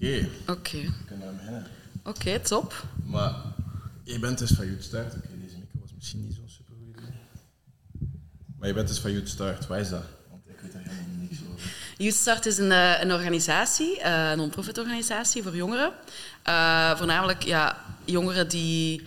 Oké, Oké, we kunnen aan beginnen. oké, top. Maar je bent dus van Youth Start. Oké, deze micro was misschien niet zo'n super goed idee. Maar je bent dus van Youth Start. Wat is dat? Want ik weet daar helemaal niks over. Youth Start is een, eh, een organisatie, eh, een non-profit organisatie voor jongeren. Eh, voornamelijk ja, jongeren die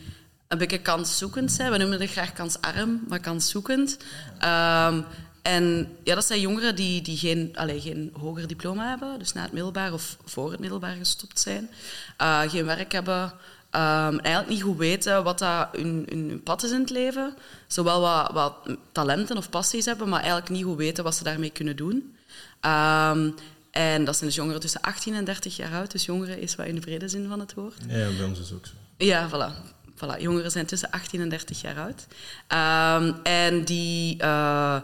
een beetje kanszoekend zijn. We noemen het graag kansarm, maar kanszoekend. Ehm, en ja, dat zijn jongeren die, die geen, allee, geen hoger diploma hebben, dus na het middelbaar of voor het middelbaar gestopt zijn. Eh, geen werk hebben, ehm, eigenlijk niet goed weten wat dat hun, hun, hun pad is in het leven. Zowel wat, wat talenten of passies hebben, maar eigenlijk niet goed weten wat ze daarmee kunnen doen. Ehm, en dat zijn dus jongeren tussen 18 en 30 jaar oud. Dus jongeren is wat in de brede zin van het woord. Ja, bij ons is ook zo. Ja, voilà. voilà. Jongeren zijn tussen 18 en 30 jaar oud. Ehm, en die, eh,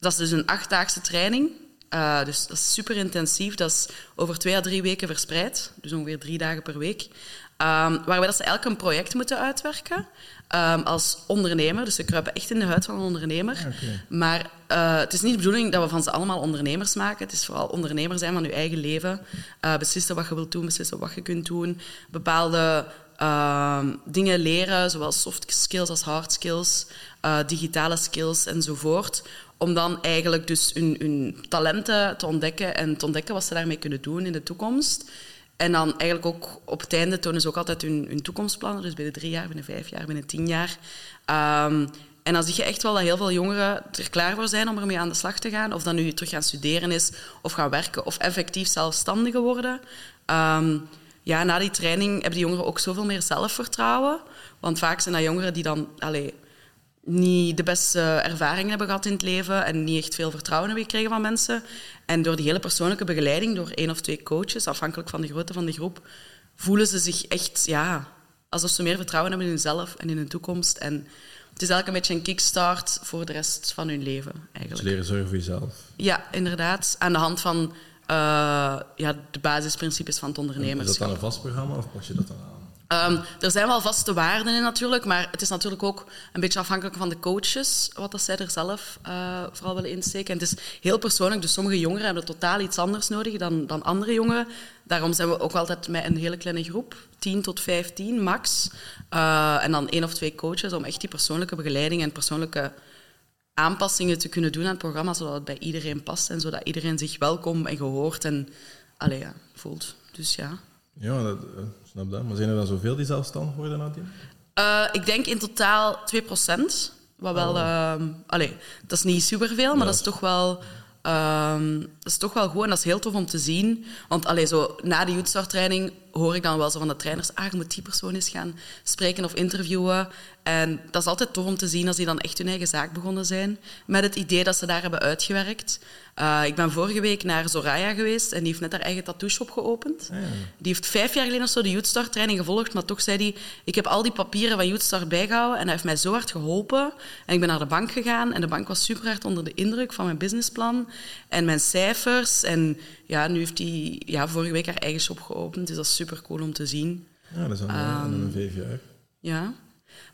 dat is dus een achtdaagse training. Eh, dus dat is super intensief. Dat is over twee à drie weken verspreid. Dus ongeveer drie dagen per week. Ehm, waarbij dat ze elk een project moeten uitwerken. ehm, als ondernemer. Dus ze kruipen echt in de huid van een ondernemer. oké. Maar eh, het is niet de bedoeling dat we van ze allemaal ondernemers maken. Het is vooral ondernemer zijn van je eigen leven. Eh, beslissen wat je wilt doen, beslissen wat je kunt doen. Bepaalde ehm, dingen leren, zowel soft skills als hard skills, eh, digitale skills enzovoort. Om dan eigenlijk dus hun, talenten te ontdekken en te ontdekken wat ze daarmee kunnen doen in de toekomst. En dan eigenlijk ook op het einde tonen ze ook altijd hun, toekomstplannen. Dus binnen drie jaar, binnen vijf jaar, binnen tien jaar. Ehm, en dan zie je echt wel dat heel veel jongeren er klaar voor zijn om ermee aan de slag te gaan. Of dat nu terug gaan studeren is, of gaan werken, of effectief zelfstandigen worden. Ehm, ja, na die training hebben die jongeren ook zoveel meer zelfvertrouwen. Want vaak zijn dat jongeren die dan allee, niet de beste ervaringen hebben gehad in het leven en niet echt veel vertrouwen hebben gekregen van mensen. En door die hele persoonlijke begeleiding, door één of twee coaches, afhankelijk van de grootte van de groep, voelen ze zich echt ja, alsof ze meer vertrouwen hebben in hunzelf en in hun toekomst. En het is eigenlijk een beetje een kickstart voor de rest van hun leven, Dus eigenlijk. leren zorgen voor jezelf. Ja, inderdaad. Aan de hand van ja, de basisprincipes van het Is dat ondernemerschap. dan een vast programma of pas je dat dan aan? Ehm, er zijn wel vaste waarden in natuurlijk, maar het is natuurlijk ook een beetje afhankelijk van de coaches, wat dat zij er zelf eh, vooral willen insteken. En het is heel persoonlijk, dus sommige jongeren hebben totaal iets anders nodig dan, dan andere jongeren. Daarom zijn we ook altijd met een hele kleine groep, 10 tot 15 max. Eh, en dan één of twee coaches om echt die persoonlijke begeleiding en persoonlijke aanpassingen te kunnen doen aan het programma, zodat het bij iedereen past en zodat iedereen zich welkom en gehoord en allee, ja, voelt. Dus ja. Ja, dat, eh, snap dat. Maar zijn er dan zoveel die zelfstandig worden? Eh, ik denk in totaal 2%. Wat wel... ehm, allee, dat is niet superveel, maar dat is toch wel... ehm, is toch wel goed en dat is heel tof om te zien. Want allee, zo, na de youthstart-training hoor ik dan wel zo van de trainers... Ah, je moet die persoon eens gaan spreken of interviewen. En dat is altijd tof om te zien als die dan echt hun eigen zaak begonnen zijn. Met het idee dat ze daar hebben uitgewerkt. Eh, ik ben vorige week naar Zoraya geweest en die heeft net haar eigen tattoo shop geopend. Die heeft vijf jaar geleden of zo de Youthstart training gevolgd, maar toch zei hij, ik heb al die papieren van Youthstart bijgehouden en hij heeft mij zo hard geholpen. En ik ben naar de bank gegaan en de bank was super hard onder de indruk van mijn businessplan en mijn cijfers. En ja, nu heeft hij ja, vorige week haar eigen shop geopend, dus dat is super cool om te zien. Ja, dat is dan Ehm, um, een vijf jaar. Ja.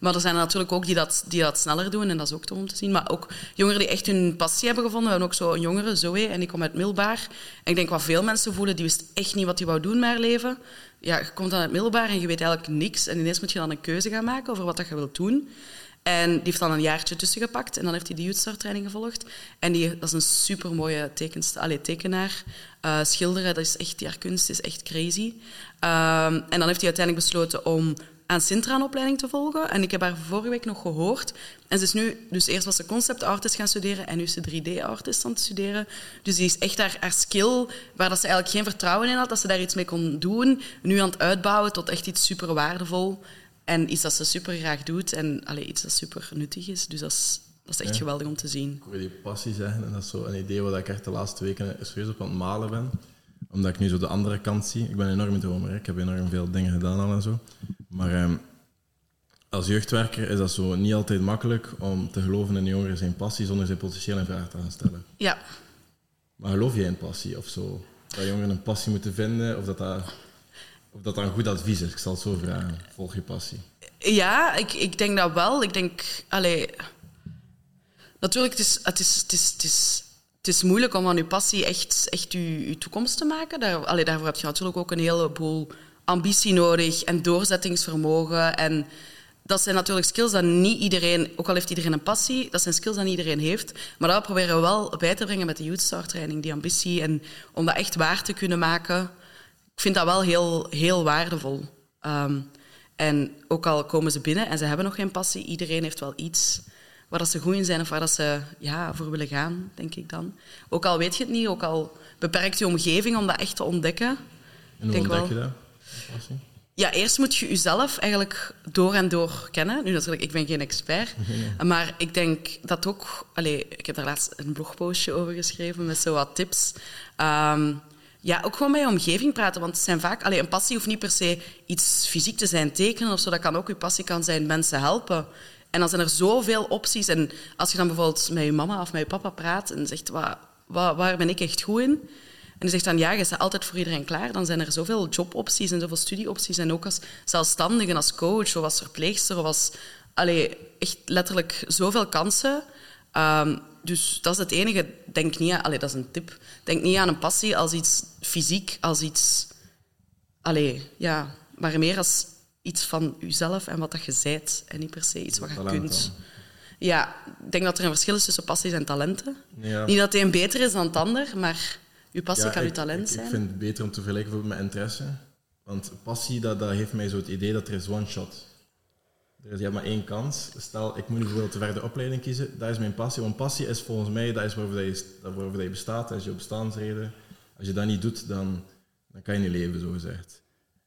Maar er zijn er natuurlijk ook die dat, die dat sneller doen en dat is ook tof om te zien. Maar ook jongeren die echt hun passie hebben gevonden. We hebben ook zo een jongere, Zoe, en die komt uit middelbaar. En ik denk wat veel mensen voelen, die wist echt niet wat hij wou doen met haar leven. Ja, je komt dan uit middelbaar en je weet eigenlijk niks. En ineens moet je dan een keuze gaan maken over wat dat je wilt doen. En die heeft dan een jaartje tussen gepakt en dan heeft hij de Youthstart training gevolgd. En die, dat is een tekenst, allee, tekenaar. Eh, schilderen, dat is echt, die kunst is echt crazy. Ehm, en dan heeft hij uiteindelijk besloten om aan Sintra een opleiding te volgen. En ik heb haar vorige week nog gehoord. En ze is nu, dus eerst was ze concept artist gaan studeren en nu is ze 3D-artist aan het studeren. Dus die is echt haar, haar skill, waar dat ze eigenlijk geen vertrouwen in had, dat ze daar iets mee kon doen, nu aan het uitbouwen tot echt iets super waardevol. En iets dat ze super graag doet en allee, iets dat super nuttig is. Dus dat is, dat is echt Ja. geweldig om te zien. Ik hoor die passie zeggen en dat is zo een idee waar ik echt de laatste weken serieus op aan het malen ben. Omdat ik nu zo de andere kant zie. Ik ben enorm dromer, ik heb enorm veel dingen gedaan al en zo. Maar ehm, als jeugdwerker is dat zo niet altijd makkelijk om te geloven in een jongere zijn passie zonder zijn potentieel in vraag te gaan stellen. Ja, Maar geloof jij in passie of zo? Dat jongeren een passie moeten vinden of dat dat, of dat, een goed advies is? Ik zal het zo vragen. Volg je passie. Ja, ik, ik denk dat wel. Ik denk, allee, natuurlijk, het is, het is, het is, het is, het is moeilijk om van je passie echt, echt je, je toekomst te maken. Daar, daarvoor heb je natuurlijk ook een heleboel ambitie nodig en doorzettingsvermogen. En dat zijn natuurlijk skills dat niet iedereen, ook al heeft iedereen een passie, dat zijn skills dat niet iedereen heeft. Maar dat proberen we wel bij te brengen met de Youth Star training, die ambitie. En om dat echt waar te kunnen maken, ik vind dat wel heel, heel waardevol. Ehm, en ook al komen ze binnen en ze hebben nog geen passie, iedereen heeft wel iets waar dat ze goed in zijn of waar dat ze ja, voor willen gaan, denk ik dan. Ook al weet je het niet, ook al beperkt je omgeving om dat echt te ontdekken. En hoe denk ontdek wel- je dat? Passie? Ja, eerst moet je jezelf eigenlijk door en door kennen. Nu natuurlijk, ik ben geen expert. Maar ik denk dat ook... Allee, ik heb daar laatst een blogpostje over geschreven met zo wat tips. Ehm, ja, ook gewoon met je omgeving praten. Want het zijn vaak... Allee, een passie hoeft niet per se iets fysiek te zijn, tekenen of zo. Dat kan ook je passie kan zijn mensen helpen. En dan zijn er zoveel opties. En als je dan bijvoorbeeld met je mama of met je papa praat en zegt... Wat, wat, waar ben ik echt goed in? En die zegt dan, ja, je staat altijd voor iedereen klaar. Dan zijn er zoveel jobopties en zoveel studieopties. En ook als zelfstandige, als coach of als verpleegster. Of als, echt letterlijk zoveel kansen. Ehm, dus dat is het enige. Denk niet aan, allee, dat is een tip. Denk niet aan een passie als iets fysiek, als iets... Allee, ja, maar meer als iets van jezelf en wat dat je zijt. En niet per se iets wat je Talent kunt. dan. Ja, ik denk dat er een verschil is tussen passies en talenten. Ja. Niet dat de een beter is dan het ander, maar je passie Ja, kan je talent ik, zijn. Ik vind het beter om te vergelijken met interesse. Want passie, dat, dat heeft mij zo het idee dat er is one shot. Is, je hebt maar één kans. Stel, ik moet nu bijvoorbeeld de verder opleiding kiezen. Dat is mijn passie. Want passie is volgens mij, dat is waarover je, waarover je bestaat. Dat is je bestaansreden. Als je dat niet doet, dan, dan kan je niet leven, zo gezegd.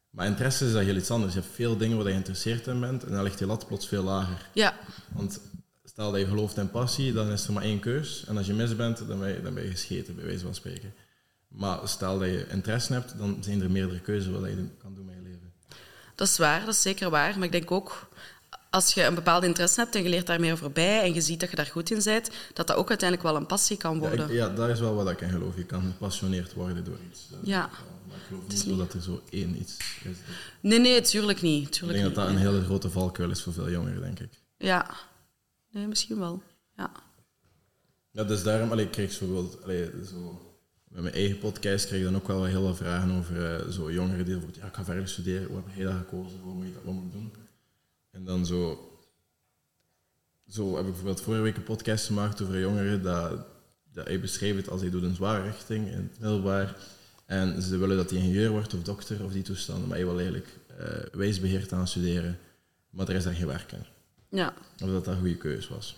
Maar interesse is dat heel iets anders. Je hebt veel dingen waar je geïnteresseerd in bent. En dan ligt je lat plots veel lager. Ja, Want stel dat je gelooft in passie, dan is er maar één keus. En als je mis bent, dan ben je, dan ben je gescheten, bij wijze van spreken. Maar stel dat je interesse hebt, dan zijn er meerdere keuzes wat je kan doen met je leven. dat is waar, dat is zeker waar. Maar ik denk ook, als je een bepaalde interesse hebt en je leert daar meer over bij en je ziet dat je daar goed in bent, dat dat ook uiteindelijk wel een passie kan Ja, worden. ik- ja, dat is wel wat ik in geloof. Je kan gepassioneerd worden door iets. Dat Ja. Maar ik geloof niet dat er zo één iets is. Nee, nee, tuurlijk niet. Ik denk dat niet. dat een hele grote valkuil is voor veel jongeren, denk ik. Ja. Nee, misschien wel. Ja. Ja, dus daarom, allee, ik kreeg bijvoorbeeld, allee, zo met mijn eigen podcast kreeg ik dan ook wel heel veel vragen over eh, zo jongeren die bijvoorbeeld, ja, ik ga verder studeren, hoe heb jij dat gekozen, wat moet je dat wat moet ik doen? En dan zo, zo heb ik bijvoorbeeld vorige week een podcast gemaakt over jongeren dat, dat hij beschreef het als hij doet een zware richting in het middelbaar en ze willen dat hij ingenieur wordt of dokter of die toestanden, maar hij wil eigenlijk eh wijsbeheerd aan studeren, maar er is daar geen werk in. Ja. Of dat dat een goede keuze was.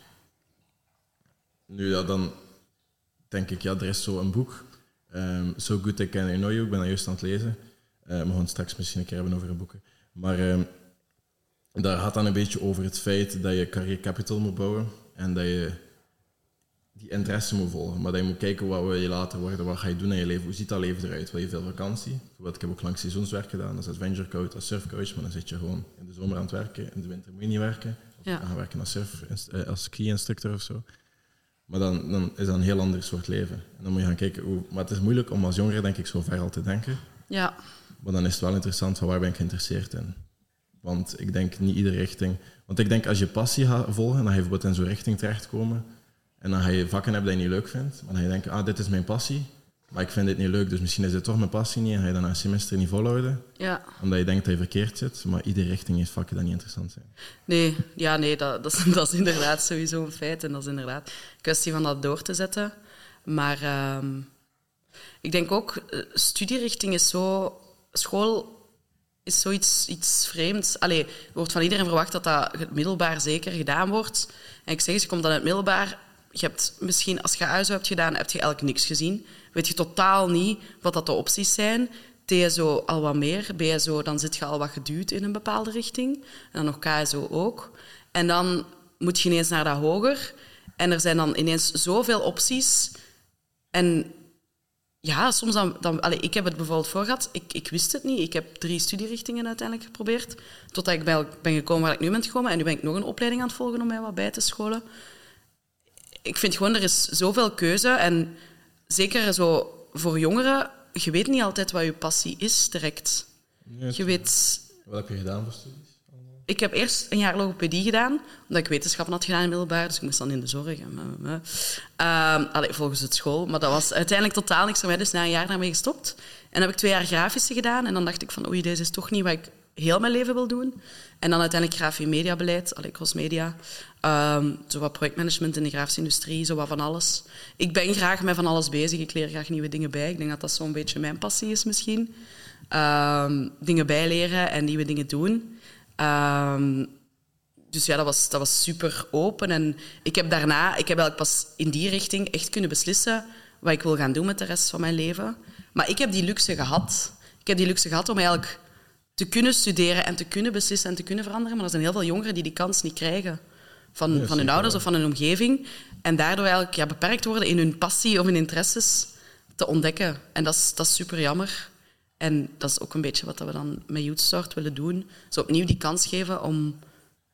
Nu, ja, dan denk ik, ja, er is zo een boek. ehm so Good I Can I Know You. Ik ben dat juist aan het lezen. Eh, we gaan het straks misschien een keer hebben over boeken. Maar ehm, daar gaat dan een beetje over het feit dat je carrière capital moet bouwen. En dat je die interesse moet volgen. Maar dat je moet kijken wat wil je later worden. Wat ga je doen in je leven? Hoe ziet dat leven eruit? Wil je veel vakantie? Bijvoorbeeld, ik heb ook lang seizoenswerk gedaan. Als adventure coach, als surfcoach. Maar dan zit je gewoon in de zomer aan het werken. In de winter moet je niet werken. Of Ja. je gaan werken als, surf, als ski-instructor of zo. Maar dan, dan is dat een heel ander soort leven. En dan moet je gaan kijken hoe... Maar het is moeilijk om als jongere, denk ik, zo ver al te denken. Ja. Maar dan is het wel interessant van waar ben ik geïnteresseerd in. Want ik denk niet iedere richting... Want ik denk als je passie gaat volgen, dan ga je bijvoorbeeld in zo'n richting terechtkomen. En dan ga je vakken hebben die je niet leuk vindt. Maar dan ga je denken, ah, dit is mijn passie. Maar ik vind dit niet leuk, dus misschien is dit toch mijn passie niet. En ga je dan een semester niet volhouden. Ja. Omdat je denkt dat je verkeerd zit. Maar iedere richting heeft vakken die niet interessant zijn. Nee, ja, nee dat, dat, is, dat is inderdaad sowieso een feit. En dat is inderdaad een kwestie van dat door te zetten. Maar ehm, ik denk ook, eh, studierichting is zo... School is zoiets iets vreemds. Allee, er wordt van iedereen verwacht dat dat middelbaar zeker gedaan wordt. En ik zeg eens, je komt dan uit het middelbaar... Je hebt misschien, als je ASO hebt gedaan, heb je eigenlijk niks gezien. Weet je totaal niet wat dat de opties zijn. TSO al wat meer. BSO, dan zit je al wat geduwd in een bepaalde richting. En dan nog KSO ook. En dan moet je ineens naar dat hoger. En er zijn dan ineens zoveel opties. En ja, soms dan... ik heb het bijvoorbeeld voor gehad. Ik, ik wist het niet. Ik heb drie studierichtingen uiteindelijk geprobeerd. Totdat ik bij- ben gekomen waar ik nu ben gekomen. En nu ben ik nog een opleiding aan het volgen om mij wat bij te scholen. Ik vind gewoon, er is zoveel keuze. En zeker zo voor jongeren, je weet niet altijd wat je passie is direct. Je weet... Wat heb je gedaan voor studies? Ik heb eerst een jaar logopedie gedaan, omdat ik wetenschappen had gedaan in middelbaar, dus ik moest dan in de zorg. Uh, allee, volgens het school. Maar dat was uiteindelijk totaal niks voor mij, dus na een jaar daarmee gestopt. En dan heb ik twee jaar grafische gedaan en dan dacht ik van oei, deze is toch niet wat ik heel mijn leven wil doen. En dan uiteindelijk grafie mediabeleid, allee, crossmedia. Um, zo wat projectmanagement in de grafische industrie, zo wat van alles. Ik ben graag met van alles bezig, ik leer graag nieuwe dingen bij. Ik denk dat dat zo'n beetje mijn passie is misschien. Um, dingen bijleren en nieuwe dingen doen. Um, dus ja, dat was, dat was super open. En ik heb daarna, ik heb eigenlijk pas in die richting echt kunnen beslissen wat ik wil gaan doen met de rest van mijn leven. Maar ik heb die luxe gehad. Ik heb die luxe gehad om eigenlijk te kunnen studeren en te kunnen beslissen en te kunnen veranderen. Maar er zijn heel veel jongeren die die kans niet krijgen van, van hun ouders of van hun omgeving. En daardoor eigenlijk ja, beperkt worden in hun passie of hun interesses te ontdekken. En dat is, dat is super jammer. En dat is ook een beetje wat we dan met Youth willen doen. Zo opnieuw die kans geven om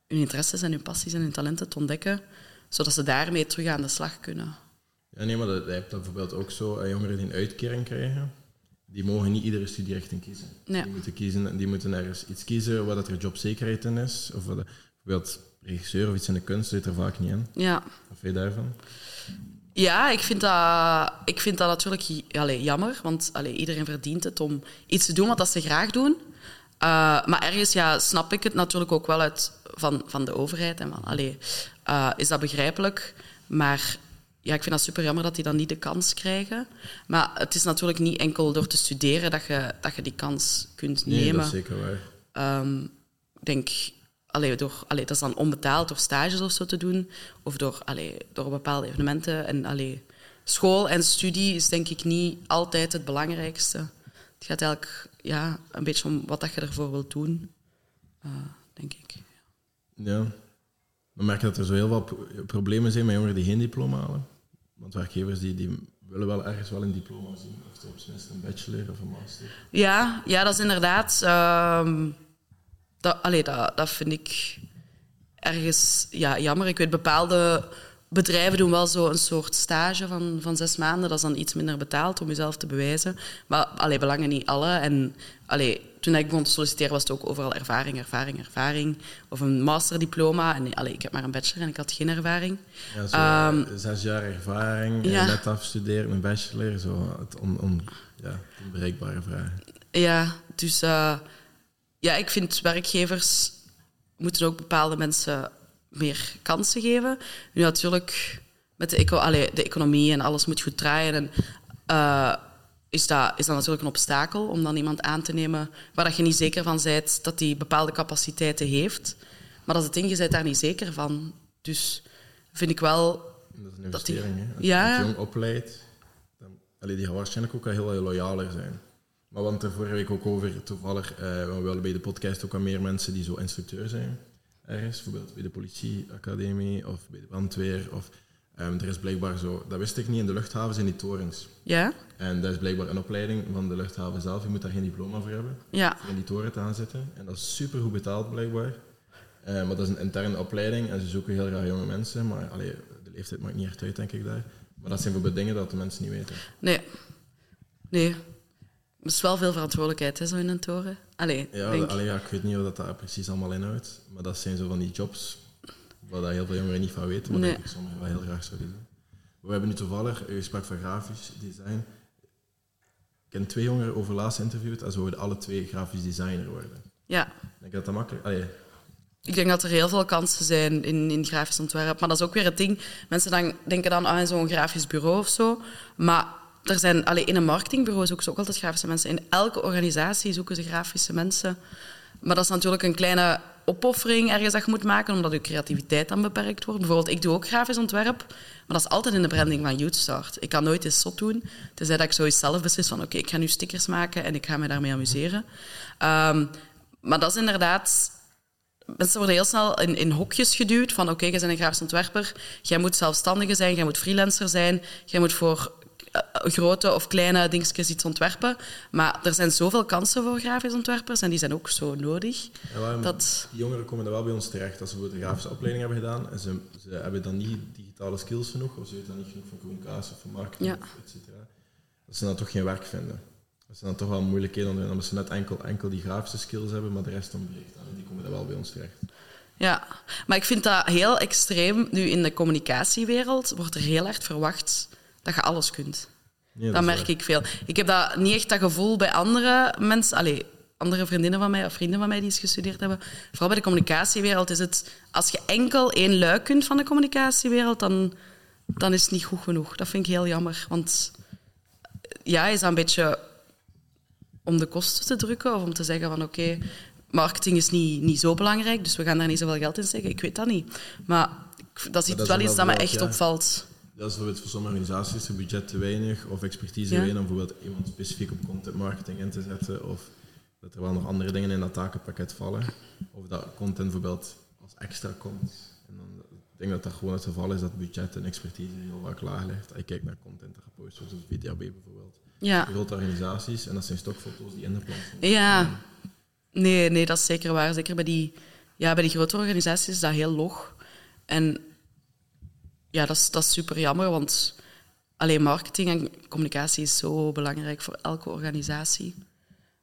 hun interesses en hun passies en hun talenten te ontdekken, zodat ze daarmee terug aan de slag kunnen. Ja, nee, maar dat, je hebt bijvoorbeeld ook zo eh, jongeren die een uitkering krijgen. Die mogen niet iedere studierichting kiezen. Die moeten kiezen, die moeten ergens iets kiezen waar dat er jobzekerheid in is. Of wat, bijvoorbeeld regisseur of iets in de kunst zit er vaak niet in. Ja. Wat vind je daarvan? Ja, ik vind dat, ik vind dat natuurlijk allee, jammer, want allee, iedereen verdient het om iets te doen wat dat ze graag doen. Uh, maar ergens ja, snap ik het natuurlijk ook wel uit van, van de overheid. En van, allee, uh, is dat begrijpelijk? Maar ja, ik vind dat super jammer dat die dan niet de kans krijgen. Maar het is natuurlijk niet enkel door te studeren dat je, dat je die kans kunt nee, nemen. dat is zeker waar. Um, ik denk allee, door, allee, dat is dan onbetaald door stages of zo te doen, of door, allee, door bepaalde evenementen. En allee, school en studie is denk ik niet altijd het belangrijkste. Het gaat eigenlijk ja, een beetje om wat dat je ervoor wilt doen, uh, denk ik. Ja. We merken dat er zo heel wat problemen zijn met jongeren die geen diploma halen. Want werkgevers die, die willen wel ergens wel een diploma zien, of tenminste een bachelor of een master. Ja, ja dat is inderdaad... Uh, dat, allee, dat, dat vind ik ergens ja, jammer. Ik weet, bepaalde bedrijven doen wel zo een soort stage van, van zes maanden. Dat is dan iets minder betaald om jezelf te bewijzen. Maar allee, belangen niet alle. En allee, toen ik begon te solliciteren was het ook overal ervaring, ervaring, ervaring. Of een masterdiploma. En allee, ik heb maar een bachelor en ik had geen ervaring. Ja, zo, um, zes jaar ervaring, ja. net afstuderen, een bachelor. Zo, het on, on, ja, onbereikbare vragen. Ja, dus... Uh, ja, ik vind werkgevers moeten ook bepaalde mensen meer kansen geven. Nu natuurlijk, met de, eco allee, de economie en alles moet goed draaien. En, uh, is, dat, is dat natuurlijk een obstakel om dan iemand aan te nemen waar dat je niet zeker van bent dat die bepaalde capaciteiten heeft. Maar dat is het ding, je bent daar niet zeker van. Dus vind ik wel... Dat is een investering, die, hè? Als ja, je jong opleidt, dan, allee, die gaan waarschijnlijk ook heel loyaler zijn. Maar want er vorige week ook over, toevallig, uh, we willen bij de podcast ook al meer mensen die zo instructeur zijn. Ergens, bijvoorbeeld bij de politieacademie of bij de brandweer. Of, um, er is blijkbaar zo, dat wist ik niet, in de luchthaven zijn die torens. Ja. En dat is blijkbaar een opleiding van de luchthaven zelf. Je moet daar geen diploma voor hebben. Ja. Om in die toren te gaan zitten. En dat is super goed betaald blijkbaar. Uh, maar dat is een interne opleiding en ze zoeken heel graag jonge mensen. Maar allee, de leeftijd maakt niet echt uit, denk ik daar. Maar dat zijn bijvoorbeeld dingen dat de mensen niet weten. Nee. Nee. Het is wel veel verantwoordelijkheid, hè, zo in een toren. Allee, ja, denk... allee, ja, ik weet niet wat dat daar precies allemaal inhoudt. Maar dat zijn zo van die jobs waar heel veel jongeren niet van weten, maar nee. dat ik sommigen wel heel graag zouden doen. We hebben nu toevallig een gesprek van grafisch design. Ik heb twee jongeren over laatst interviewd en ze wilden alle twee grafisch designer worden. Ja. Denk dat dat makkelijk allee. Ik denk dat er heel veel kansen zijn in, in grafisch ontwerp. Maar dat is ook weer het ding. Mensen dan, denken dan aan zo'n grafisch bureau of zo. Maar er zijn, allee, in een marketingbureau zoeken ze ook altijd grafische mensen. In elke organisatie zoeken ze grafische mensen. Maar dat is natuurlijk een kleine opoffering ergens dat je moet maken, omdat je creativiteit dan beperkt wordt. Bijvoorbeeld, ik doe ook grafisch ontwerp, maar dat is altijd in de branding van Youthstart. Ik kan nooit eens zot doen, tenzij dat ik zoiets zelf beslis van oké, ik ga nu stickers maken en ik ga me daarmee amuseren. Um, maar dat is inderdaad... Mensen worden heel snel in, in hokjes geduwd van oké, je bent een grafisch ontwerper, jij moet zelfstandige zijn, jij moet freelancer zijn, jij moet voor grote of kleine dingetjes iets ontwerpen. Maar er zijn zoveel kansen voor grafisch ontwerpers en die zijn ook zo nodig. Ja, dat... Die jongeren komen er wel bij ons terecht als ze een grafische opleiding hebben gedaan en ze, ze hebben dan niet digitale skills genoeg of ze weten dan niet genoeg van communicatie of van marketing, ja. et cetera. Dat ze dan toch geen werk vinden. Dat zijn dan toch wel moeilijkheden, omdat ze net enkel, enkel die grafische skills hebben, maar de rest ontbreekt. En die komen dan wel bij ons terecht. Ja, maar ik vind dat heel extreem. Nu in de communicatiewereld wordt er heel hard verwacht dat je alles kunt. Nee, dat merk ik veel. Ik heb dat niet echt dat gevoel bij andere mensen, allee, andere vriendinnen van mij of vrienden van mij die eens gestudeerd hebben. Vooral bij de communicatiewereld is het, als je enkel één luik kunt van de communicatiewereld, dan, dan is het niet goed genoeg. Dat vind ik heel jammer. Want ja, is dat een beetje om de kosten te drukken of om te zeggen van oké, marketing is niet, niet zo belangrijk, dus we gaan daar niet zoveel geld in steken. Ik weet dat niet. Maar dat is dat is wel iets dat me echt ja. opvalt. Dat is bijvoorbeeld voor sommige organisaties een budget te weinig of expertise te Ja. weinig om bijvoorbeeld iemand specifiek op content marketing in te zetten of dat er wel nog andere dingen in dat takenpakket vallen. Of dat content bijvoorbeeld als extra komt. En dan, ik denk dat dat gewoon het geval is dat budget en expertise heel vaak laag ligt. Ik kijk naar content dat gepost wordt, zoals VDAB bijvoorbeeld. Ja. Grote organisaties en dat zijn stokfoto's die in de plan zijn. Ja, nee, nee, dat is zeker waar. Zeker bij die, ja, bij die grote organisaties is dat heel log. En ja, dat is, dat is super jammer, want alleen marketing en communicatie is zo belangrijk voor elke organisatie.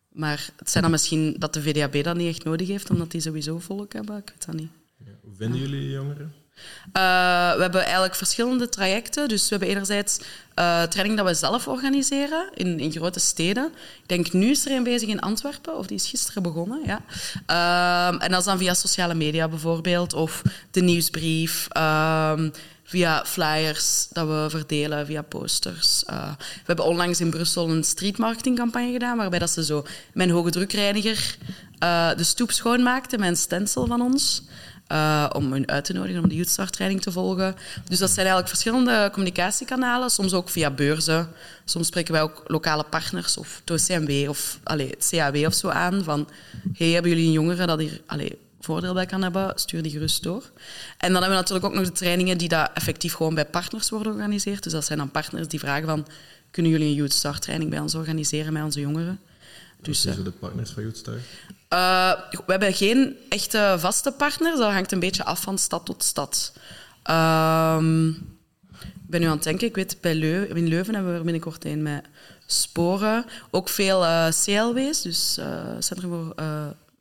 Maar het zijn dan misschien dat de VDAB dat niet echt nodig heeft, omdat die sowieso volk hebben. Ik weet dat niet. Ja. Hoe vinden jullie jongeren? Eh, we hebben eigenlijk verschillende trajecten. Dus we hebben enerzijds eh training dat we zelf organiseren in, in grote steden. Ik denk nu is er een bezig in Antwerpen, of die is gisteren begonnen. Ja. Ehm, en dat is dan via sociale media bijvoorbeeld, of de nieuwsbrief, ehm, via flyers dat we verdelen, via posters. Eh, we hebben onlangs in Brussel een streetmarketingcampagne gedaan, waarbij dat ze zo mijn hoge drukreiniger eh, de stoep schoonmaakte met een stencil van ons. eh, om hun uit te nodigen om de Youth training te volgen. Dus dat zijn eigenlijk verschillende communicatiekanalen, soms ook via beurzen. Soms spreken wij ook lokale partners of het OCMW of allee, het CAW of zo aan. Van, hey, hebben jullie een jongere dat hier voordeel bij kan hebben? Stuur die gerust door. En dan hebben we natuurlijk ook nog de trainingen die dat effectief gewoon bij partners worden georganiseerd. Dus dat zijn dan partners die vragen van, kunnen jullie een Youth Start training bij ons organiseren met onze jongeren? Dus, Dus, eh, zijn de partners van Youthstar? eh, we hebben geen echte vaste partners. Dat hangt een beetje af van stad tot stad. Ehm, ik ben nu aan het denken. Ik weet, bij Leu in Leuven hebben we er binnenkort een met sporen. Ook veel eh, CLW's, dus Centrum voor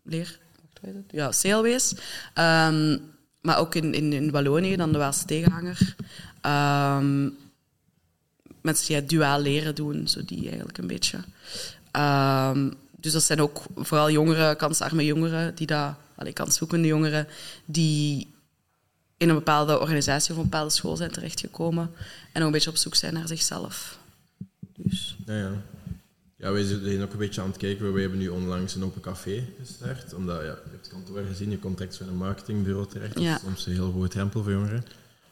Leer... Heet het? Ja, CLW's. Ehm, maar ook in, in, in Wallonië, dan de Waalse tegenhanger. Mensen die het duaal leren doen, zo die eigenlijk een beetje. Ehm, dus dat zijn ook vooral jongeren, kansarme jongeren, die allee, kanszoekende jongeren, die in een bepaalde organisatie of een bepaalde school zijn terechtgekomen en ook een beetje op zoek zijn naar zichzelf. Dus, Ja, ja. Ja, wij zijn ook een beetje aan het kijken. Wij hebben nu onlangs een open café gestart. Omdat, ja, je hebt het kantoor gezien, je komt direct in een marketingbureau terecht. Dat is soms een heel hoge drempel voor jongeren.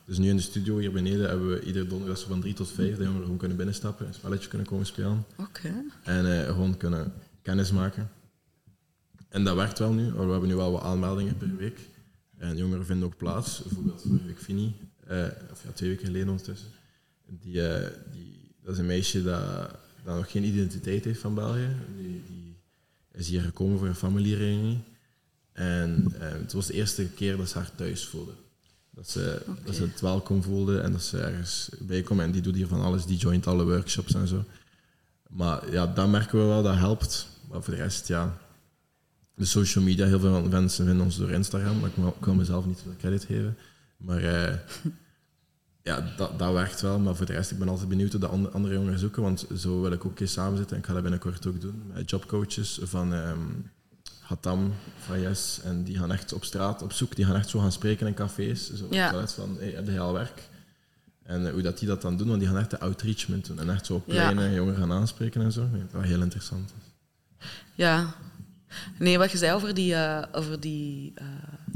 Dus nu in de studio hier beneden hebben we iedere donderdag van drie tot vijf de jongeren gewoon kunnen binnenstappen, een spelletje kunnen komen spelen. En eh, gewoon kunnen kennis maken. En dat werkt wel nu. We hebben nu wel wat aanmeldingen per week. En jongeren vinden ook plaats. Bijvoorbeeld vorige week Fini, eh, of ja, twee weken geleden ondertussen. Die, eh, die, dat is een meisje dat, dat nog geen identiteit heeft van België. Die, die is hier gekomen voor een familiereunie. En eh, het was de eerste keer dat ze haar thuis voelde. Dat ze, dat ze het welkom voelde en dat ze ergens bij kwam. En die doet hier van alles. Die joint alle workshops en zo. Maar ja, dat merken we wel, dat helpt. Maar voor de rest, ja. De social media, heel veel mensen vinden ons door Instagram, maar ik wil- ik wil mezelf niet veel credit geven. Maar eh, ja, dat, dat werkt wel. Maar voor de rest, ik ben altijd benieuwd hoe de andere, jongeren zoeken, want zo wil ik ook eens samen zitten. En ik ga dat binnenkort ook doen met jobcoaches van ehm Hatam, van Yes. En die gaan echt op straat op zoek, die gaan echt zo gaan spreken in cafés. Zo, Ja. van, hey, heb je al werk? En eh, hoe dat die dat dan doen, want die gaan echt de outreachment doen. En echt zo op Ja. pleinen jongeren gaan aanspreken en zo. Dat dat heel interessant is. Ja. Nee, wat je zei over die, eh, over die, eh,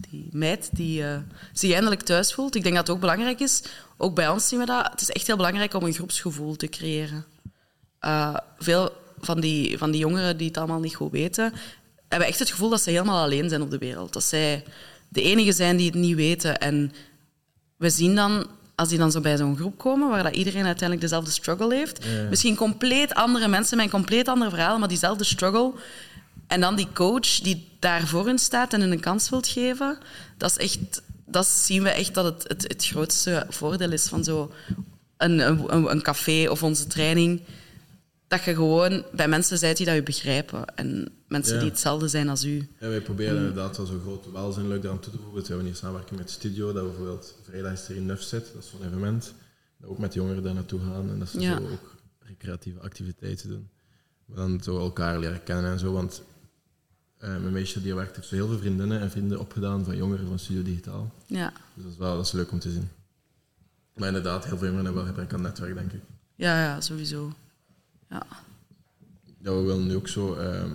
die meid die eh, zich eindelijk thuis voelt. Ik denk dat het ook belangrijk is, ook bij ons zien we dat, het is echt heel belangrijk om een groepsgevoel te creëren. Veel van die, van die jongeren die het allemaal niet goed weten, hebben echt het gevoel dat ze helemaal alleen zijn op de wereld. Dat zij de enigen zijn die het niet weten. En we zien dan, als die dan zo bij zo'n groep komen, waar dat iedereen uiteindelijk dezelfde struggle heeft, Ja. misschien compleet andere mensen met een compleet ander verhaal, maar diezelfde struggle. En dan die coach die daar voor hun staat en hun een kans wilt geven, dat is echt, dat zien we echt dat het, het, het grootste voordeel is van zo een, een, een café of onze training. Dat je gewoon bij mensen bent die dat je begrijpen. En mensen Ja. die hetzelfde zijn als u. Ja, wij proberen inderdaad wel zo groot welzijn leuk aan toe te voegen. We hebben hier samenwerking met Studio, dat we bijvoorbeeld vrijdag is er in Nuf zit, dat is zo'n evenement. Dat ook met jongeren daar naartoe gaan en dat ze Ja. zo ook recreatieve activiteiten doen. We dan zo elkaar leren kennen en zo, want mijn meisje die werkt heeft heel veel vriendinnen en vrienden opgedaan van jongeren van Studio Digitaal. Ja, Dus dat is wel dat is leuk om te zien. Maar inderdaad, heel veel jongeren hebben wel gebrek aan netwerk, denk ik. ja, ja sowieso. Ja. Ja, we willen nu ook zo ehm,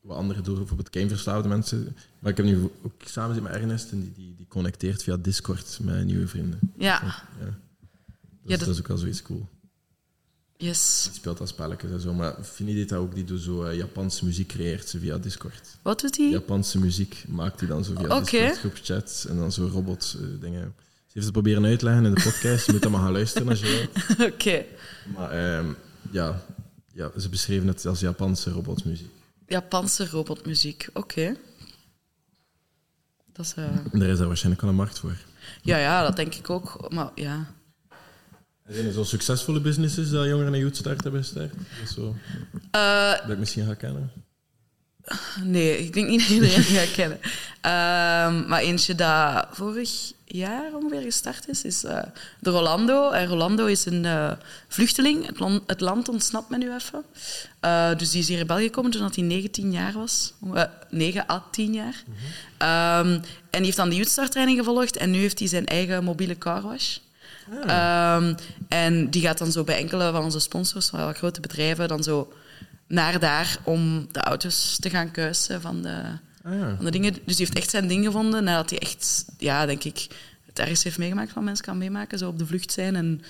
wat andere doen, bijvoorbeeld gameverslaafde mensen. Maar ik heb nu ook samen zitten met Ernest en die, die, die connecteert via Discord met nieuwe vrienden. ja, Ja. Dus Ja, dat- dat is ook wel zoiets cool. Yes. Die speelt al spelletjes en zo. Maar Fini deed dat ook, die doet zo eh, Japanse muziek creëert ze via Discord. Wat doet hij? Japanse muziek maakt hij dan zo via Oké. Discord groepchats en dan zo robot eh, dingen. Ze heeft het proberen uit te leggen in de podcast. Je moet allemaal gaan luisteren als je wilt. Oké. Maar ehm, ja, ja, ze beschreven het als Japanse robotmuziek. Japanse robotmuziek. Oké. Dat is... En daar is daar waarschijnlijk wel een markt voor. Ja, ja, dat denk ik ook. Maar ja... Er zijn er zo succesvolle businesses dat jongeren een youth start hebben gestart? Dat, is zo, Eh, dat ik misschien ga kennen. nee, ik denk niet dat iedereen gaat kennen. Ehm, maar eentje dat vorig jaar ongeveer gestart is, is eh, de Rolando. En Rolando is een eh, vluchteling. Het, lan- het land ontsnapt me nu even. Dus die is hier in België gekomen toen hij 19 jaar was. Eh, 9 à 10 jaar. Ehm, en die heeft dan de youthstartraining gevolgd. En nu heeft hij zijn eigen mobiele carwash. Ehm, en die gaat dan zo bij enkele van onze sponsors, van wat grote bedrijven, dan zo naar daar om de auto's te gaan kuisen van de, Ah van de dingen. Dus die heeft echt zijn ding gevonden nadat hij echt, ja, denk ik, het ergste heeft meegemaakt van mensen kan meemaken. Zo op de vlucht zijn en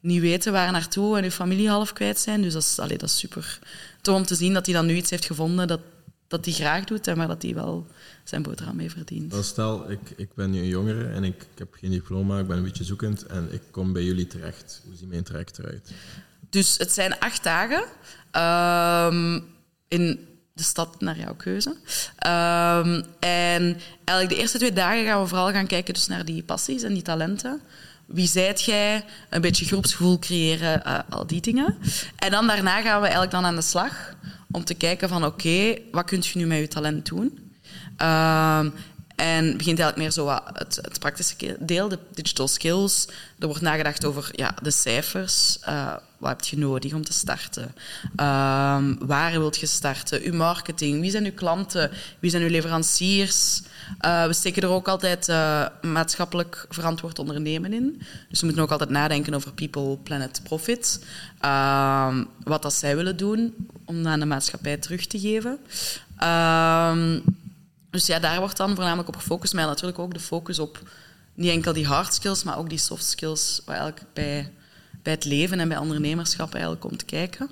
niet weten waar naartoe en je familie half kwijt zijn. Dus dat is, allee, dat is super tof om te zien dat hij dan nu iets heeft gevonden dat, dat hij graag doet, en maar dat hij wel zijn boterham mee verdient. Stel, ik, ik ben nu een jongere en ik, ik heb geen diploma, ik ben een beetje zoekend en ik kom bij jullie terecht. Hoe ziet mijn traject eruit? Dus het zijn acht dagen ehm, in de stad naar jouw keuze. Ehm, en eigenlijk de eerste twee dagen gaan we vooral gaan kijken dus naar die passies en die talenten. Wie zijt jij? Een beetje groepsgevoel creëren, eh, al die dingen. En dan daarna gaan we eigenlijk dan aan de slag om te kijken van oké, wat kunt je nu met je talent doen? Ehm, en begint eigenlijk meer zo wat het, het praktische deel, de digital skills. Er wordt nagedacht over ja, de cijfers. Eh, wat heb je nodig om te starten? Ehm, waar wilt je starten? Uw marketing. Wie zijn uw klanten? Wie zijn uw leveranciers? Eh, we steken er ook altijd eh, maatschappelijk verantwoord ondernemen in. Dus we moeten ook altijd nadenken over people, planet, profit. Ehm, wat dat zij willen doen om aan de maatschappij terug te geven. Ehm, dus ja, daar wordt dan voornamelijk op gefocust. Maar natuurlijk ook de focus op niet enkel die hard skills, maar ook die soft skills, waar eigenlijk bij, bij het leven en bij ondernemerschap eigenlijk komt kijken.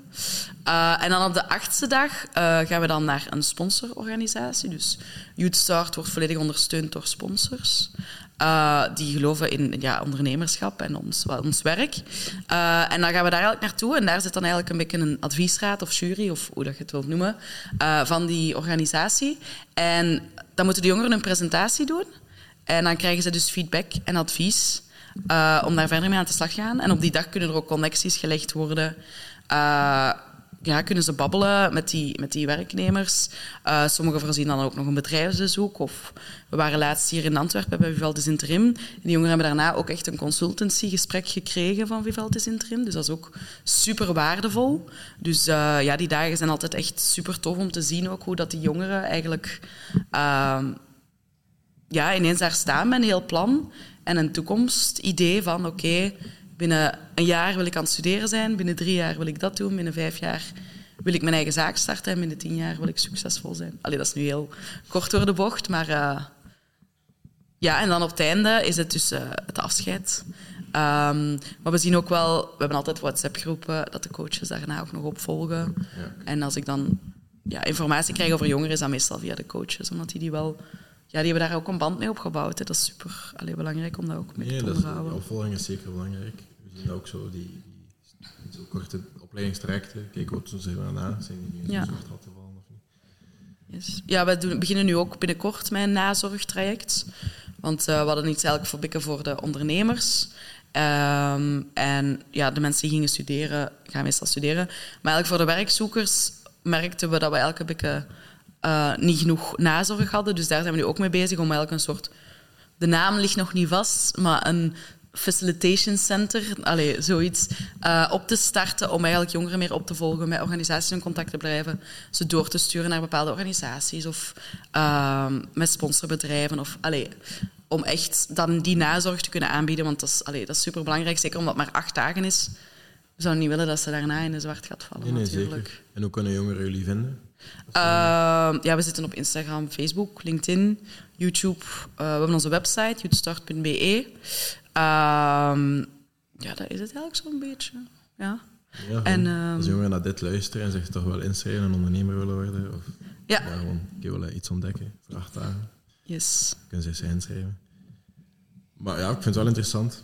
Eh, en dan op de achtste dag eh, gaan we dan naar een sponsororganisatie. Dus Youth Start wordt volledig ondersteund door sponsors. eh, die geloven in ja, ondernemerschap en ons, ons werk. En dan gaan we daar eigenlijk naartoe. En daar zit dan eigenlijk een beetje een adviesraad of jury, of hoe dat je het wilt noemen, van die organisatie. En dan moeten de jongeren een presentatie doen. En dan krijgen ze dus feedback en advies eh, om daar verder mee aan de slag gaan. En op die dag kunnen er ook connecties gelegd worden. Eh, ja, kunnen ze babbelen met die, met die werknemers. Eh, sommigen voorzien dan ook nog een bedrijfsbezoek. Of we waren laatst hier in Antwerpen bij Vivaldes Interim. En die jongeren hebben daarna ook echt een consultancygesprek gekregen van Vivaldes Interim. Dus dat is ook super waardevol. Dus ja, die dagen zijn altijd echt super tof om te zien ook hoe dat die jongeren eigenlijk ehm, ja, ineens daar staan met een heel plan en een toekomstidee van oké, binnen een jaar wil ik aan het studeren zijn, binnen drie jaar wil ik dat doen, binnen vijf jaar wil ik mijn eigen zaak starten en binnen tien jaar wil ik succesvol zijn. Allee, dat is nu heel kort door de bocht, maar eh, ja, en dan op het einde is het dus eh, het afscheid. Ehm, maar we zien ook wel, we hebben altijd WhatsApp-groepen dat de coaches daarna ook nog opvolgen. Ja. En als ik dan ja, informatie krijg over jongeren, is dat meestal via de coaches, omdat die die wel... Ja, die hebben daar ook een band mee opgebouwd. Hè. Dat is super allee, belangrijk om dat ook mee Nee, te dat is, onderhouden. opvolging is zeker belangrijk. We zien ook zo die, die, zo korte opleidingstrajecten. Kijk, wat ze daarna? Zijn die in Ja. soort gat te vallen of niet? Yes. Ja, we doen, beginnen nu ook binnenkort met een nazorgtraject. Want eh, we hadden iets eigenlijk voor bikken voor de ondernemers. Ehm, en ja, de mensen die gingen studeren, gaan meestal studeren. Maar eigenlijk voor de werkzoekers merkten we dat we eigenlijk een eh, niet genoeg nazorg hadden. Dus daar zijn we nu ook mee bezig om eigenlijk een soort... De naam ligt nog niet vast, maar een facilitation center, allez, zoiets, uh, op te starten om eigenlijk jongeren meer op te volgen, met organisaties in contact te blijven, ze door te sturen naar bepaalde organisaties of uh, met sponsorbedrijven. Of, allez, om echt dan die nazorg te kunnen aanbieden, want dat is, allez, dat is super belangrijk, zeker omdat het maar acht dagen is. We zouden niet willen dat ze daarna in de zwart gaat vallen. Nee, nee natuurlijk. zeker. En hoe kunnen jongeren jullie vinden? Uh, ja, we zitten op Instagram, Facebook, LinkedIn, YouTube. Uh, we hebben onze website, youtstart.be. Um, ja, dat is het eigenlijk zo'n beetje. Ja. Ja, en, um, als jongeren naar dit luisteren en zich toch wel inschrijven en ondernemer willen worden, of ja. ja gewoon ik wil iets ontdekken voor acht dagen, yes. kunnen ze zich inschrijven. Maar ja, ik vind het wel interessant.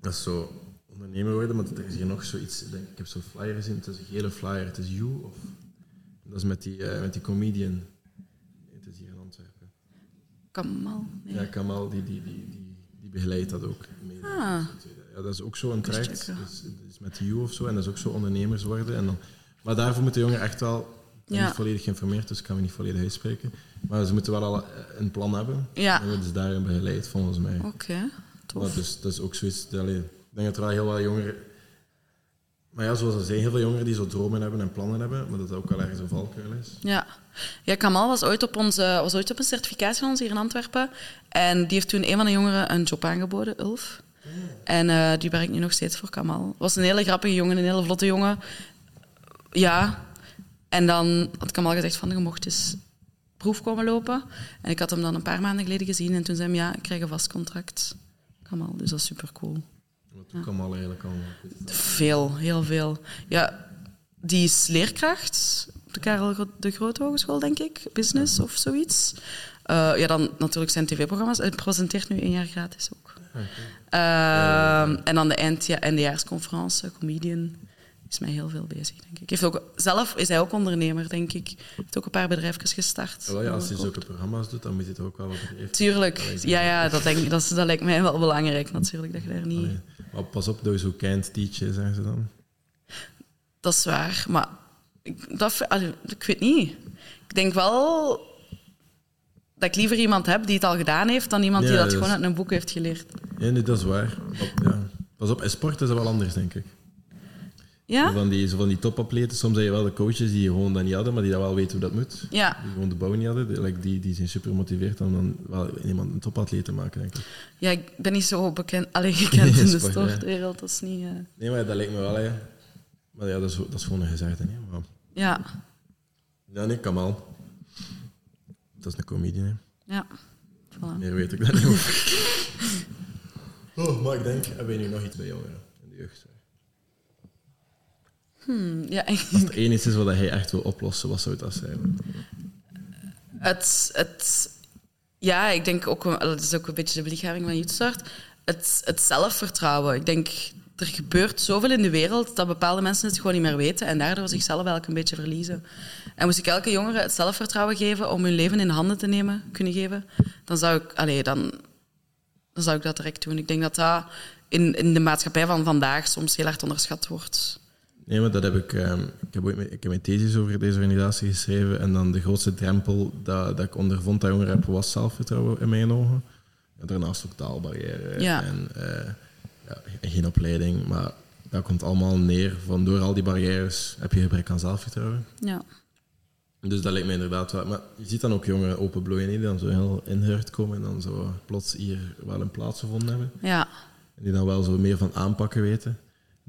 Dat is zo ondernemer worden, maar er is hier nog zoiets. Ik, denk, ik heb zo'n flyer gezien, het is een gele flyer, het is You. Of, dat is met die, uh, met die comedian. Het is hier in Antwerpen. Kamal? Nee. Ja, Kamal, die, die, die, die, die begeleidt dat ook. Mee. Ah. Ja, dat is ook zo'n traject. Dus, dus met You of zo, en dat is ook zo ondernemers worden. En dan, maar daarvoor moeten jongeren echt wel. Ik ben Ja. niet volledig geïnformeerd, dus ik kan me niet volledig uitspreken. Maar ze moeten wel al een plan hebben. Ja. En worden ze daarin begeleid, volgens mij. Oké, okay, tof. Maar dus, dat is ook zoiets. Ik denk dat er wel heel wat jongeren. Maar ja, zoals ze zeggen, heel veel jongeren die zo dromen hebben en plannen hebben, maar dat dat ook wel ergens een valkuil is. Ja. ja, Kamal was ooit, op onze, was ooit op een certificatie van ons hier in Antwerpen. En die heeft toen een van de jongeren een job aangeboden, Ulf. En uh, die werkt nu nog steeds voor Kamal. Was een hele grappige jongen, een hele vlotte jongen. Ja. En dan had Kamal gezegd van, je mocht eens proef komen lopen. En ik had hem dan een paar maanden geleden gezien en toen zei hij, ja, ik krijg een vast contract. Kamal, dus dat is super cool. Doet Kamal eigenlijk allemaal? Veel, heel veel. Ja, die is leerkracht op de Karel de Grote Hogeschool, denk ik. Business of zoiets. Uh, ja, dan natuurlijk zijn tv-programma's. Hij presenteert nu één jaar gratis ook. Okay. Uh, en dan de eindja eindejaarsconferentie, comedian. Is mij heel veel bezig, denk ik. Heeft ook, zelf is hij ook ondernemer, denk ik. Heeft ook een paar bedrijfjes gestart. Ja, ja, als hij zulke programma's doet, dan moet hij het ook wel wat. Tuurlijk. Ja, ja dat, denk dat, dat lijkt mij wel belangrijk, natuurlijk. Dat je daar niet... Allee. Maar pas op, dat je zo can't teach, zeggen ze dan. Dat is waar, maar ik, dat, ik weet niet. Ik denk wel dat ik liever iemand heb die het al gedaan heeft dan iemand Ja, die dat dat gewoon is- uit een boek heeft geleerd. Ja, nee, dat is waar. Ja. Pas op, in sport is dat wel anders, denk ik. Ja? van, die, zo van die topatleten, soms heb je wel de coaches die gewoon dat niet hadden, maar die dat wel weten hoe dat moet. Ja. Die gewoon de bouw niet hadden. Die, die, die zijn super gemotiveerd om dan wel iemand een topatleet te maken, denk ik. ja, ik ben niet zo bekend, alleen gekend in de ja. sportwereld. Dat is niet... eh, Nee, maar dat lijkt me wel, hè. Maar ja, dat is, dat is gewoon een gezegde, hè. Maar, ja, ja, nee, Kamal. Dat is een comedian, hè. ja. Voilà. Meer weet ik dat niet over. Oh, maar ik denk, hebben we nu nog iets bij jongeren in de jeugd? Hmm, ja, Als één iets is wat hij echt wil oplossen, wat zou dat zijn? het, het, ja, ik denk ook, wel- dat is ook een beetje de belichaming van Youthstart, het, het zelfvertrouwen. Ik denk, er gebeurt zoveel in de wereld dat bepaalde mensen het gewoon niet meer weten en daardoor zichzelf eigenlijk een beetje verliezen. En moest ik elke jongere het zelfvertrouwen geven om hun leven in handen te nemen, kunnen geven, dan zou ik, allee, dan, dan zou ik dat direct doen. Ik denk dat dat in, in de maatschappij van vandaag soms heel hard onderschat wordt. Nee, maar dat heb ik... ehm, ik, heb ik heb mijn thesis over deze organisatie geschreven en dan de grootste drempel dat, dat ik ondervond dat jongeren hebben was zelfvertrouwen in mijn ogen. Ja, daarnaast ook taalbarrière Ja. en eh, ja, geen opleiding, maar dat komt allemaal neer van door al die barrières heb je gebrek aan zelfvertrouwen. Ja. Dus dat lijkt me inderdaad wel. Maar je ziet dan ook jongeren openbloeien die dan zo heel inhurd komen en dan zo plots hier wel een plaats gevonden hebben. Ja. En die dan wel zo meer van aanpakken weten.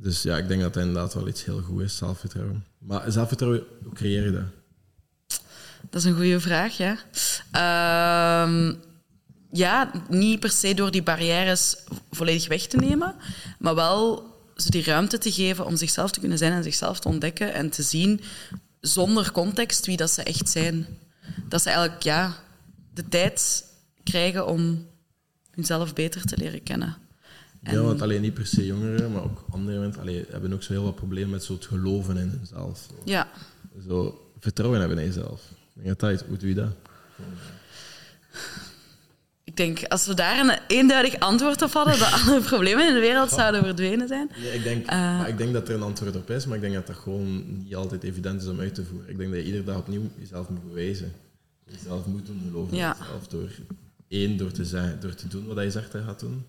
Dus ja, ik denk dat dat inderdaad wel iets heel goed is, zelfvertrouwen. Maar zelfvertrouwen, hoe creëer je dat? Dat is een goede vraag, ja. Ehm, ja, niet per se door die barrières volledig weg te nemen, maar wel ze die ruimte te geven om zichzelf te kunnen zijn en zichzelf te ontdekken en te zien zonder context wie dat ze echt zijn. Dat ze eigenlijk ja, de tijd krijgen om hunzelf beter te leren kennen. Ja, want alleen niet per se jongeren, maar ook andere mensen allee, hebben ook zo heel wat problemen met zo het geloven in hunzelf. Ja, zo vertrouwen hebben in jezelf. Dat is- hoe doe je dat? Ik denk, als we daar een eenduidig antwoord op hadden, dat alle problemen in de wereld zouden verdwenen zijn. Nee, ik, denk, Eh. maar ik denk dat er een antwoord op is, maar ik denk dat dat gewoon niet altijd evident is om uit te voeren. Ik denk dat je iedere dag opnieuw jezelf moet bewijzen. Jezelf moet doen geloven Ja. in jezelf. Door, één, door te, zijn, door te doen wat je zegt dat je gaat doen.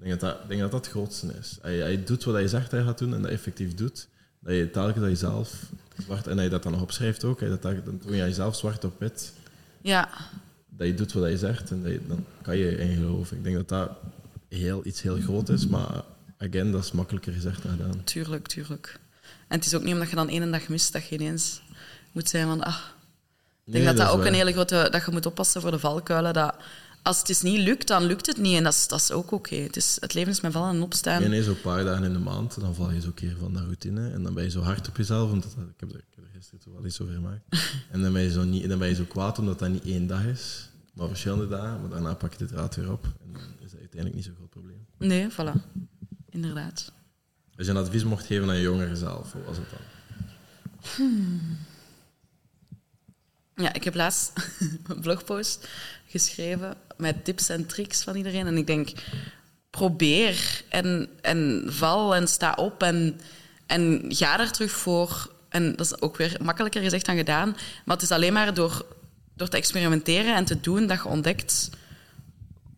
Ik denk dat dat, denk dat, dat het grootste is. Als je doet wat je zegt je gaat doen en dat effectief doet, dat je telkens dat je zelf zwart, en dat je dat dan nog opschrijft ook, hè, dat, dat, dan toon je jezelf zwart op wit Ja, dat je doet wat je zegt en dat je, dan kan je in geloven. Ik denk dat dat heel, iets heel groot is, maar again, dat is makkelijker gezegd dan gedaan. tuurlijk, tuurlijk. En het is ook niet omdat je dan één dag mist, dat je ineens moet zijn van... Ah, ik denk dat dat, ook waar. een hele grote... Dat je moet oppassen voor de valkuilen. Dat als het is niet lukt, dan lukt het niet. En dat is, dat is ook oké. Het, is- het leven is met vallen en opstaan. Nee, nee, zo'n paar dagen in de maand, dan val je zo een keer van de routine en dan ben je zo hard op jezelf, omdat dat- ik, heb er, ik heb er gisteren toch wel iets over gemaakt. En dan ben, je zo niet, dan ben je zo kwaad omdat dat niet één dag is, maar verschillende dagen, maar daarna pak je de draad weer op en dan is dat uiteindelijk niet zo'n groot probleem. Nee, voilà. Inderdaad. Als je een advies mocht geven aan je jongeren zelf, hoe was het dan? Ja, ik heb laatst een blogpost geschreven met tips en tricks van iedereen. En ik denk, probeer en, en val en sta op en, en ga er terug voor. En dat is ook weer makkelijker gezegd dan gedaan. Maar het is alleen maar door, door te experimenteren en te doen dat je ontdekt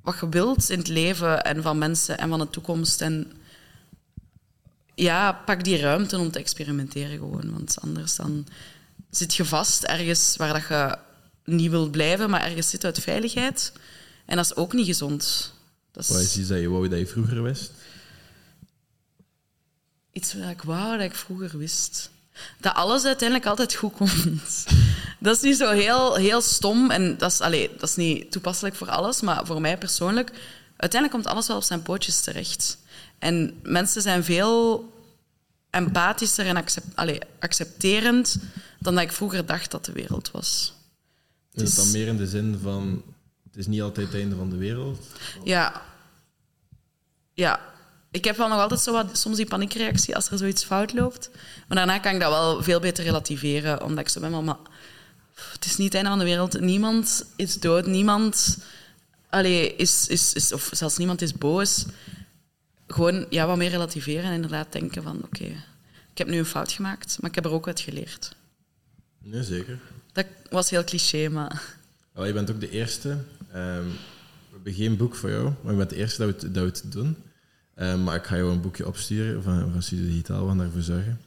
wat je wilt in het leven en van mensen en van de toekomst. En ja, pak die ruimte om te experimenteren gewoon. Want anders dan zit je vast ergens waar dat je niet wilt blijven, maar ergens zit uit veiligheid. En dat is ook niet gezond. Dat Wat is is iets dat je wou dat je vroeger wist? iets wat ik wou dat ik vroeger wist. Dat alles uiteindelijk altijd goed komt. Dat is niet zo heel, heel stom en dat is, allee, dat is niet toepasselijk voor alles, maar voor mij persoonlijk, uiteindelijk komt alles wel op zijn pootjes terecht. En mensen zijn veel empathischer en accept, allee, accepterend dan dat ik vroeger dacht dat de wereld was. Is het dan is- meer in de zin van, het is niet altijd het einde van de wereld? Ja. Ja. Ik heb wel nog altijd zo wat, soms die paniekreactie als er zoiets fout loopt. Maar daarna kan ik dat wel veel beter relativeren. Omdat ik zo ben van, maar het is niet het einde van de wereld. Niemand is dood. Niemand allee, is, is, is... Of zelfs niemand is boos. Gewoon ja, wat meer relativeren en inderdaad denken van... Oké, ik heb nu een fout gemaakt, maar ik heb er ook uit geleerd. Nee, zeker. Dat was heel cliché, maar... Wel, je bent ook de eerste. ehm, we hebben geen boek voor jou, maar je bent de eerste dat we het, dat we het doen. Ehm, maar ik ga jou een boekje opsturen van, van Studio Digitaal, we gaan daarvoor zorgen.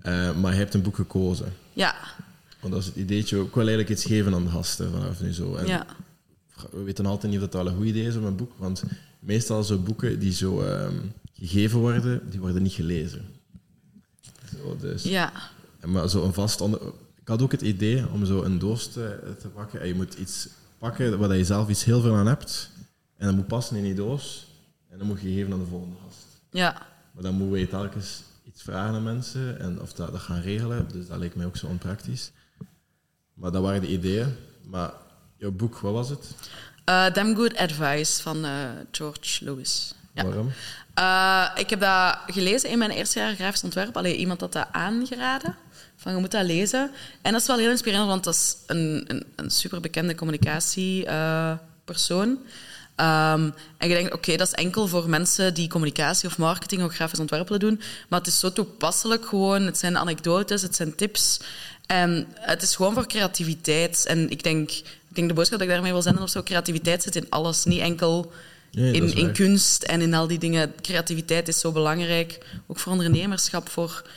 Eh, maar je hebt een boek gekozen. Ja, Want dat is het ideetje. Ik wil eigenlijk iets geven aan de gasten vanaf nu zo. En ja. We weten altijd niet of dat wel een goed idee is om een boek. Want meestal zo boeken die zo ehm, gegeven worden, die worden niet gelezen. Zo, dus. Ja, Maar zo een vast onder... Ik had ook het idee om zo een doos te, te pakken. En je moet iets pakken waar je zelf iets heel veel aan hebt. En dat moet passen in die doos. En dan moet je geven aan de volgende gast. ja. Maar dan moeten we telkens iets vragen aan mensen. En of dat, dat gaan regelen. Dus dat leek mij ook zo onpraktisch. Maar dat waren de ideeën. Maar jouw boek, wat was het? Eh, Damn Good Advice van eh, George Lewis. Ja. Waarom? Eh, ik heb dat gelezen in mijn eerste jaar grafisch ontwerp. Allee, iemand had dat aangeraden. Van, je moet dat lezen. En dat is wel heel inspirerend, want dat is een, een, een superbekende communicatiepersoon. Ehm, en je denkt, oké, dat is enkel voor mensen die communicatie of marketing of grafisch ontwerp willen doen. Maar het is zo toepasselijk gewoon. Het zijn anekdotes, het zijn tips. En het is gewoon voor creativiteit. En ik denk, denk de boodschap dat ik daarmee wil zenden of zo, creativiteit zit in alles. Niet enkel Nee, in, in kunst en in al die dingen. Creativiteit is zo belangrijk. Ook voor ondernemerschap, voor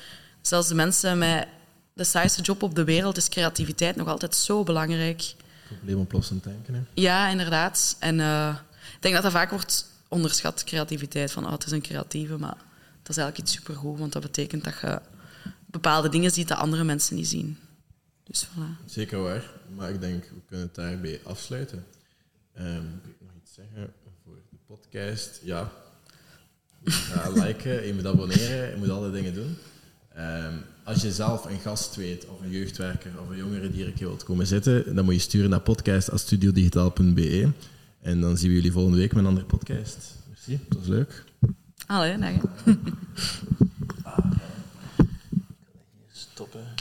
zelfs de mensen met de saaiste job op de wereld is creativiteit nog altijd zo belangrijk. Probleemoplossend denken. Hè? Ja, inderdaad. En eh, ik denk dat dat vaak wordt onderschat, creativiteit. Van, oh, het is een creatieve, maar dat is eigenlijk iets supergoed. Want dat betekent dat je bepaalde dingen ziet dat andere mensen niet zien. Dus Zeker waar. Maar ik denk, we kunnen het daarbij afsluiten. Um, wil ik nog iets zeggen voor de podcast? Ja. ja liken, je moet abonneren, je moet alle dingen doen. Ehm, als je zelf een gast weet, of een jeugdwerker, of een jongere die er een keer wilt komen zitten, dan moet je sturen naar podcast.studiodigitaal.be. En dan zien we jullie volgende week met een andere podcast. Merci, dat was leuk. Allee, dank je. Ah, ik kan hier stoppen.